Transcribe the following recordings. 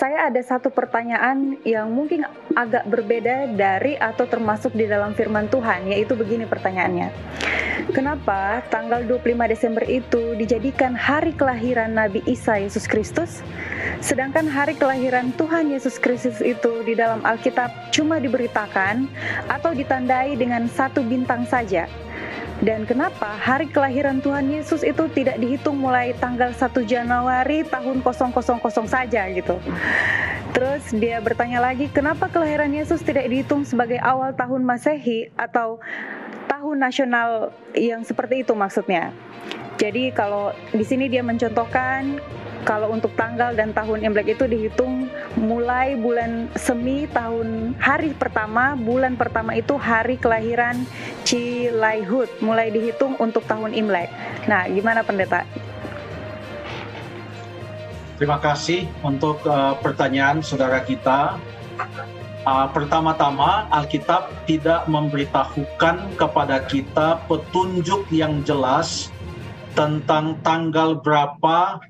saya ada satu pertanyaan yang mungkin agak berbeda dari atau termasuk di dalam firman Tuhan, yaitu begini pertanyaannya. Kenapa tanggal 25 Desember itu dijadikan hari kelahiran Nabi Isa Yesus Kristus, sedangkan hari kelahiran Tuhan Yesus Kristus itu di dalam Alkitab cuma diberitakan atau ditandai dengan satu bintang saja? Dan kenapa hari kelahiran Tuhan Yesus itu tidak dihitung mulai tanggal 1 Januari tahun 000 saja gitu. Terus dia bertanya lagi, kenapa kelahiran Yesus tidak dihitung sebagai awal tahun Masehi atau tahun nasional yang seperti itu maksudnya? Jadi kalau di sini dia mencontohkan kalau untuk tanggal dan tahun Imlek itu dihitung mulai bulan semi tahun hari pertama, bulan pertama itu hari kelahiran Cilaihut, mulai dihitung untuk tahun Imlek. Nah, gimana pendeta? Terima kasih untuk uh, pertanyaan saudara kita. Uh, pertama-tama, Alkitab tidak memberitahukan kepada kita petunjuk yang jelas tentang tanggal berapa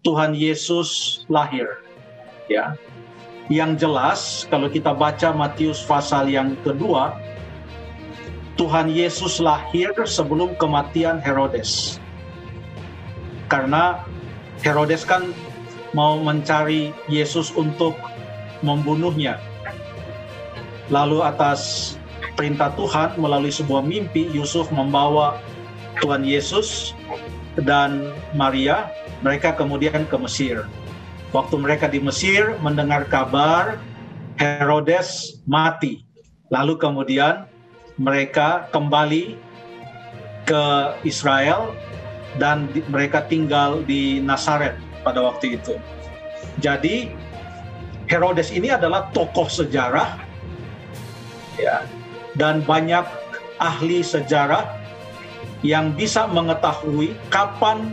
Tuhan Yesus lahir. Ya. Yang jelas kalau kita baca Matius pasal yang kedua, Tuhan Yesus lahir sebelum kematian Herodes. Karena Herodes kan mau mencari Yesus untuk membunuhnya. Lalu atas perintah Tuhan melalui sebuah mimpi Yusuf membawa Tuhan Yesus dan Maria, mereka kemudian ke Mesir. Waktu mereka di Mesir mendengar kabar Herodes mati. Lalu kemudian mereka kembali ke Israel dan di, mereka tinggal di Nazaret pada waktu itu. Jadi Herodes ini adalah tokoh sejarah ya dan banyak ahli sejarah yang bisa mengetahui kapan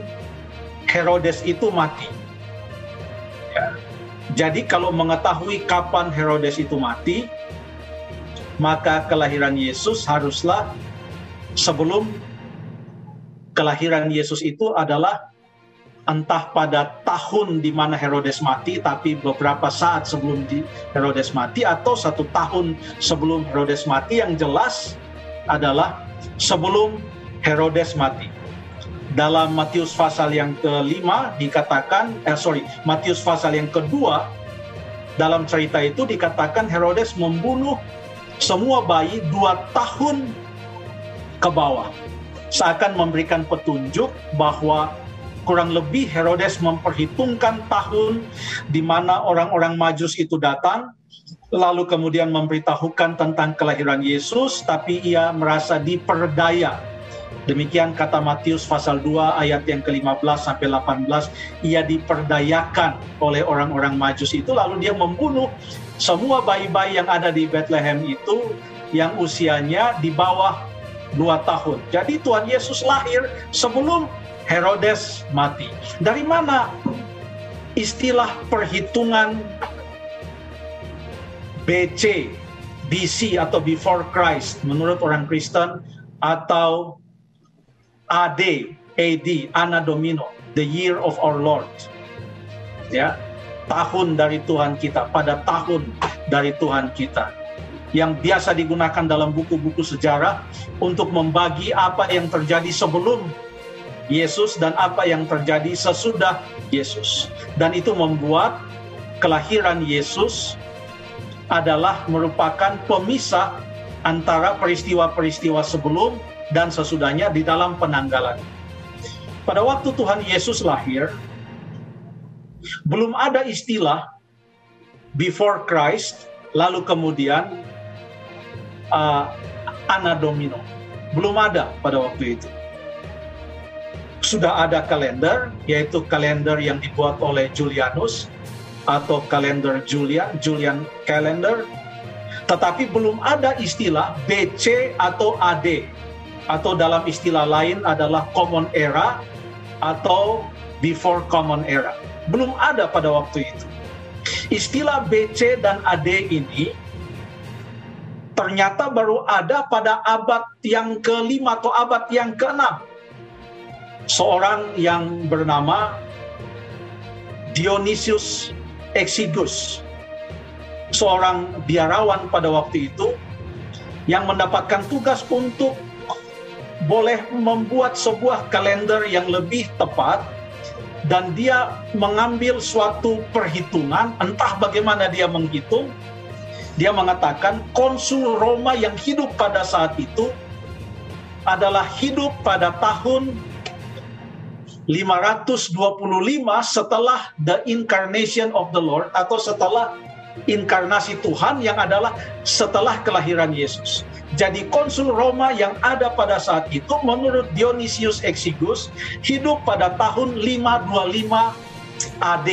Herodes itu mati. Ya. Jadi kalau mengetahui kapan Herodes itu mati, maka kelahiran Yesus haruslah sebelum kelahiran Yesus itu adalah entah pada tahun di mana Herodes mati, tapi beberapa saat sebelum Herodes mati, atau satu tahun sebelum Herodes mati, yang jelas adalah sebelum Herodes mati. Dalam Matius pasal yang kelima dikatakan, eh sorry, Matius pasal yang kedua dalam cerita itu dikatakan Herodes membunuh semua bayi dua tahun ke bawah. Seakan memberikan petunjuk bahwa kurang lebih Herodes memperhitungkan tahun di mana orang-orang Majus itu datang, lalu kemudian memberitahukan tentang kelahiran Yesus, tapi ia merasa diperdaya Demikian kata Matius pasal 2 ayat yang ke-15 sampai 18, ia diperdayakan oleh orang-orang Majus itu lalu dia membunuh semua bayi-bayi yang ada di Bethlehem itu yang usianya di bawah 2 tahun. Jadi Tuhan Yesus lahir sebelum Herodes mati. Dari mana istilah perhitungan BC, BC atau before Christ menurut orang Kristen atau AD, AD, Anna Domino, the year of our Lord. Ya, tahun dari Tuhan kita, pada tahun dari Tuhan kita. Yang biasa digunakan dalam buku-buku sejarah untuk membagi apa yang terjadi sebelum Yesus dan apa yang terjadi sesudah Yesus. Dan itu membuat kelahiran Yesus adalah merupakan pemisah antara peristiwa-peristiwa sebelum dan sesudahnya di dalam penanggalan. Pada waktu Tuhan Yesus lahir, belum ada istilah before Christ, lalu kemudian uh, Anna Domino. Belum ada pada waktu itu. Sudah ada kalender, yaitu kalender yang dibuat oleh Julianus, atau kalender Julian, Julian Calendar, tetapi belum ada istilah BC atau AD, atau dalam istilah lain adalah common era atau before common era. Belum ada pada waktu itu. Istilah BC dan AD ini ternyata baru ada pada abad yang kelima atau abad yang keenam. Seorang yang bernama Dionysius Exigus, seorang biarawan pada waktu itu yang mendapatkan tugas untuk boleh membuat sebuah kalender yang lebih tepat dan dia mengambil suatu perhitungan entah bagaimana dia menghitung dia mengatakan konsul Roma yang hidup pada saat itu adalah hidup pada tahun 525 setelah the incarnation of the Lord atau setelah inkarnasi Tuhan yang adalah setelah kelahiran Yesus. Jadi konsul Roma yang ada pada saat itu menurut Dionysius Exigus hidup pada tahun 525 AD.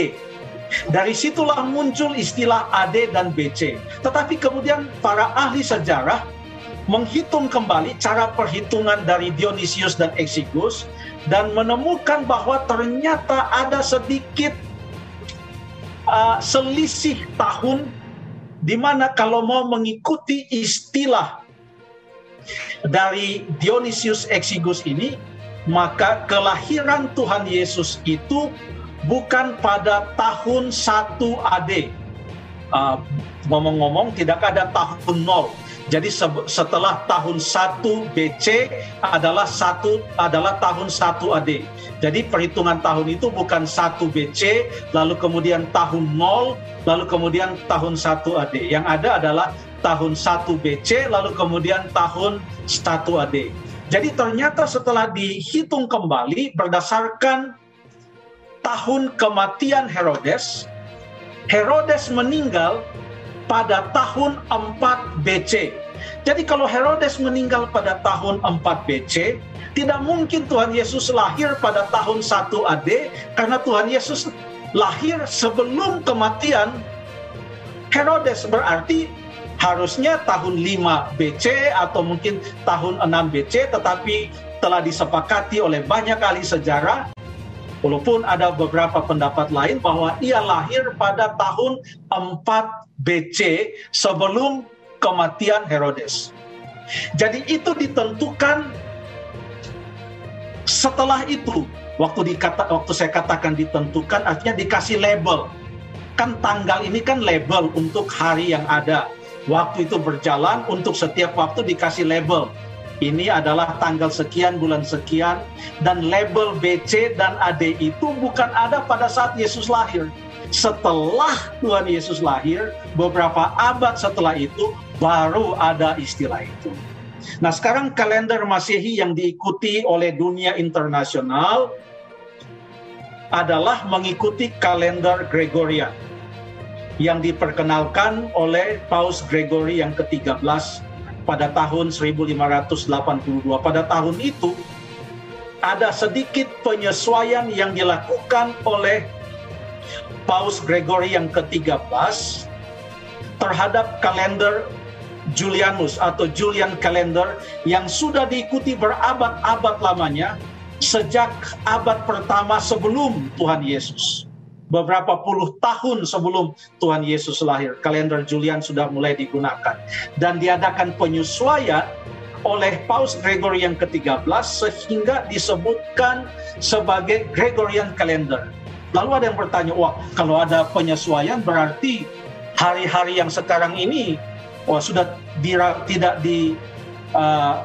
Dari situlah muncul istilah AD dan BC. Tetapi kemudian para ahli sejarah menghitung kembali cara perhitungan dari Dionysius dan Exigus dan menemukan bahwa ternyata ada sedikit uh, selisih tahun di mana kalau mau mengikuti istilah dari Dionysius Exigus ini maka kelahiran Tuhan Yesus itu bukan pada tahun 1 AD. Uh, ngomong-ngomong tidak ada tahun 0 jadi setelah tahun 1 BC adalah satu adalah tahun 1 AD. Jadi perhitungan tahun itu bukan 1 BC lalu kemudian tahun 0 lalu kemudian tahun 1 AD. Yang ada adalah tahun 1 BC lalu kemudian tahun 1 AD. Jadi ternyata setelah dihitung kembali berdasarkan tahun kematian Herodes, Herodes meninggal pada tahun 4 BC. Jadi kalau Herodes meninggal pada tahun 4 BC, tidak mungkin Tuhan Yesus lahir pada tahun 1 AD karena Tuhan Yesus lahir sebelum kematian Herodes berarti harusnya tahun 5 BC atau mungkin tahun 6 BC tetapi telah disepakati oleh banyak ahli sejarah Walaupun ada beberapa pendapat lain bahwa ia lahir pada tahun 4 BC sebelum kematian Herodes. Jadi itu ditentukan setelah itu waktu dikata waktu saya katakan ditentukan artinya dikasih label. Kan tanggal ini kan label untuk hari yang ada. Waktu itu berjalan untuk setiap waktu dikasih label ini adalah tanggal sekian bulan sekian dan label BC dan AD itu bukan ada pada saat Yesus lahir. Setelah Tuhan Yesus lahir, beberapa abad setelah itu baru ada istilah itu. Nah, sekarang kalender Masehi yang diikuti oleh dunia internasional adalah mengikuti kalender Gregorian yang diperkenalkan oleh Paus Gregory yang ke-13 pada tahun 1582. Pada tahun itu ada sedikit penyesuaian yang dilakukan oleh Paus Gregory yang ke-13 terhadap kalender Julianus atau Julian Calendar yang sudah diikuti berabad-abad lamanya sejak abad pertama sebelum Tuhan Yesus beberapa puluh tahun sebelum Tuhan Yesus lahir. Kalender Julian sudah mulai digunakan. Dan diadakan penyesuaian oleh Paus Gregory yang ke-13 sehingga disebutkan sebagai Gregorian Calendar. Lalu ada yang bertanya, wah kalau ada penyesuaian berarti hari-hari yang sekarang ini wah sudah dira, tidak di uh,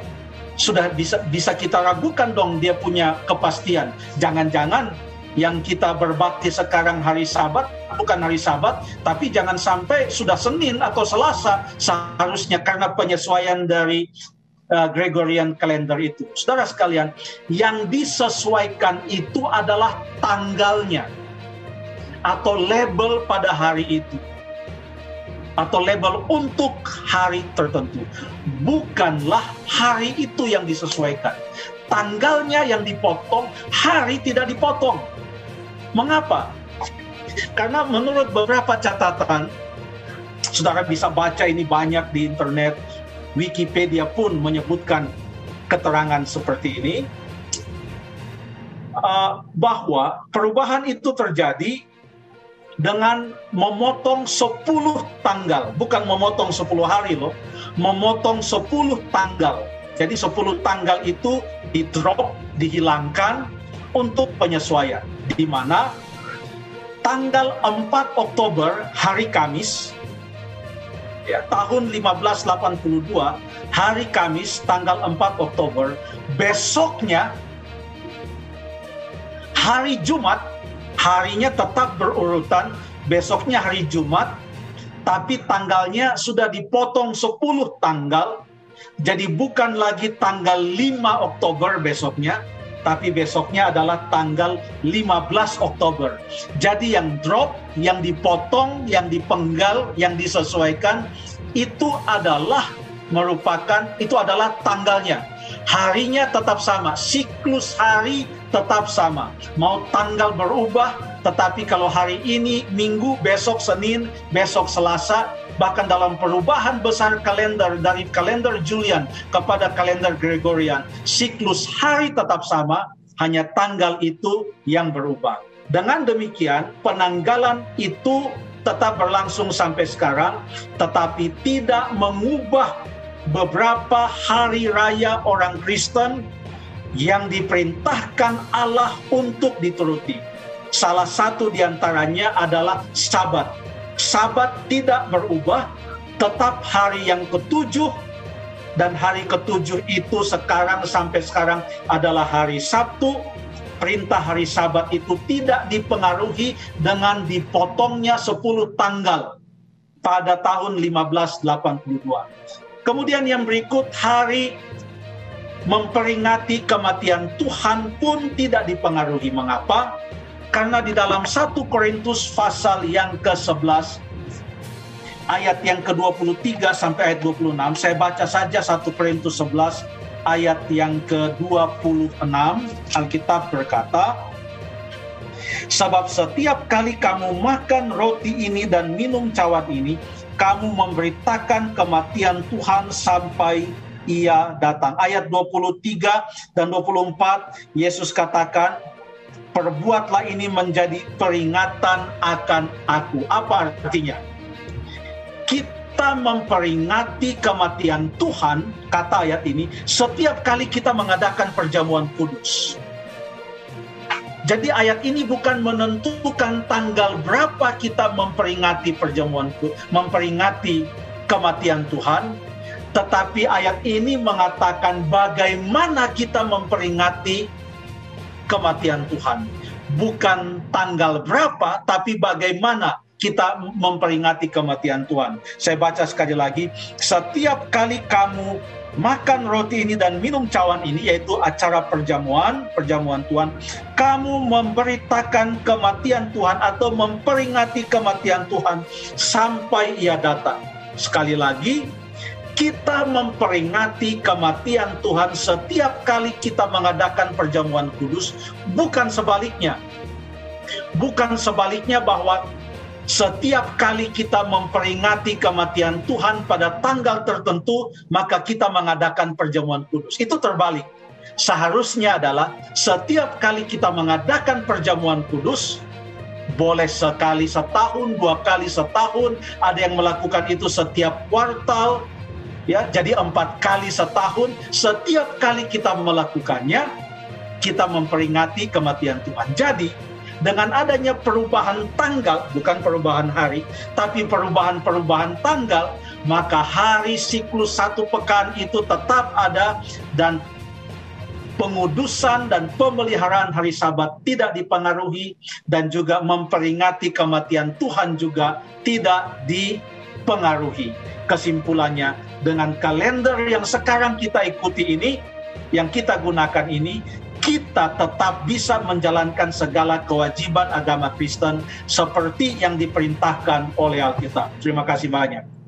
sudah bisa bisa kita ragukan dong dia punya kepastian. Jangan-jangan yang kita berbakti sekarang hari Sabat bukan hari Sabat, tapi jangan sampai sudah Senin atau Selasa seharusnya karena penyesuaian dari uh, Gregorian calendar itu. Saudara sekalian, yang disesuaikan itu adalah tanggalnya atau label pada hari itu atau label untuk hari tertentu. Bukanlah hari itu yang disesuaikan. Tanggalnya yang dipotong, hari tidak dipotong. Mengapa? Karena menurut beberapa catatan, saudara bisa baca ini banyak di internet, Wikipedia pun menyebutkan keterangan seperti ini, uh, bahwa perubahan itu terjadi dengan memotong 10 tanggal, bukan memotong 10 hari loh, memotong 10 tanggal. Jadi 10 tanggal itu di drop, dihilangkan untuk penyesuaian di mana tanggal 4 Oktober hari Kamis ya tahun 1582 hari Kamis tanggal 4 Oktober besoknya hari Jumat harinya tetap berurutan besoknya hari Jumat tapi tanggalnya sudah dipotong 10 tanggal jadi bukan lagi tanggal 5 Oktober besoknya tapi besoknya adalah tanggal 15 Oktober. Jadi yang drop, yang dipotong, yang dipenggal, yang disesuaikan itu adalah merupakan itu adalah tanggalnya. Harinya tetap sama, siklus hari tetap sama. Mau tanggal berubah, tetapi kalau hari ini Minggu, besok Senin, besok Selasa, bahkan dalam perubahan besar kalender dari kalender Julian kepada kalender Gregorian, siklus hari tetap sama, hanya tanggal itu yang berubah. Dengan demikian, penanggalan itu tetap berlangsung sampai sekarang, tetapi tidak mengubah beberapa hari raya orang Kristen yang diperintahkan Allah untuk dituruti. Salah satu di antaranya adalah Sabat Sabat tidak berubah, tetap hari yang ketujuh dan hari ketujuh itu sekarang sampai sekarang adalah hari Sabtu. Perintah hari Sabat itu tidak dipengaruhi dengan dipotongnya 10 tanggal pada tahun 1582. Kemudian yang berikut hari memperingati kematian Tuhan pun tidak dipengaruhi. Mengapa? Karena di dalam 1 Korintus pasal yang ke-11 ayat yang ke-23 sampai ayat 26, saya baca saja 1 Korintus 11 ayat yang ke-26, Alkitab berkata, Sebab setiap kali kamu makan roti ini dan minum cawan ini, kamu memberitakan kematian Tuhan sampai ia datang. Ayat 23 dan 24, Yesus katakan, perbuatlah ini menjadi peringatan akan aku. Apa artinya? Kita memperingati kematian Tuhan, kata ayat ini, setiap kali kita mengadakan perjamuan kudus. Jadi ayat ini bukan menentukan tanggal berapa kita memperingati perjamuan memperingati kematian Tuhan, tetapi ayat ini mengatakan bagaimana kita memperingati kematian Tuhan. Bukan tanggal berapa, tapi bagaimana kita memperingati kematian Tuhan. Saya baca sekali lagi, setiap kali kamu makan roti ini dan minum cawan ini, yaitu acara perjamuan, perjamuan Tuhan, kamu memberitakan kematian Tuhan atau memperingati kematian Tuhan sampai ia datang. Sekali lagi, kita memperingati kematian Tuhan setiap kali kita mengadakan perjamuan kudus, bukan sebaliknya. Bukan sebaliknya bahwa setiap kali kita memperingati kematian Tuhan pada tanggal tertentu, maka kita mengadakan perjamuan kudus. Itu terbalik. Seharusnya adalah setiap kali kita mengadakan perjamuan kudus, boleh sekali setahun, dua kali setahun, ada yang melakukan itu setiap kuartal, ya jadi empat kali setahun setiap kali kita melakukannya kita memperingati kematian Tuhan. Jadi dengan adanya perubahan tanggal bukan perubahan hari tapi perubahan-perubahan tanggal maka hari siklus satu pekan itu tetap ada dan pengudusan dan pemeliharaan hari sabat tidak dipengaruhi dan juga memperingati kematian Tuhan juga tidak dipengaruhi kesimpulannya dengan kalender yang sekarang kita ikuti ini, yang kita gunakan ini, kita tetap bisa menjalankan segala kewajiban agama Kristen seperti yang diperintahkan oleh Alkitab. Terima kasih banyak.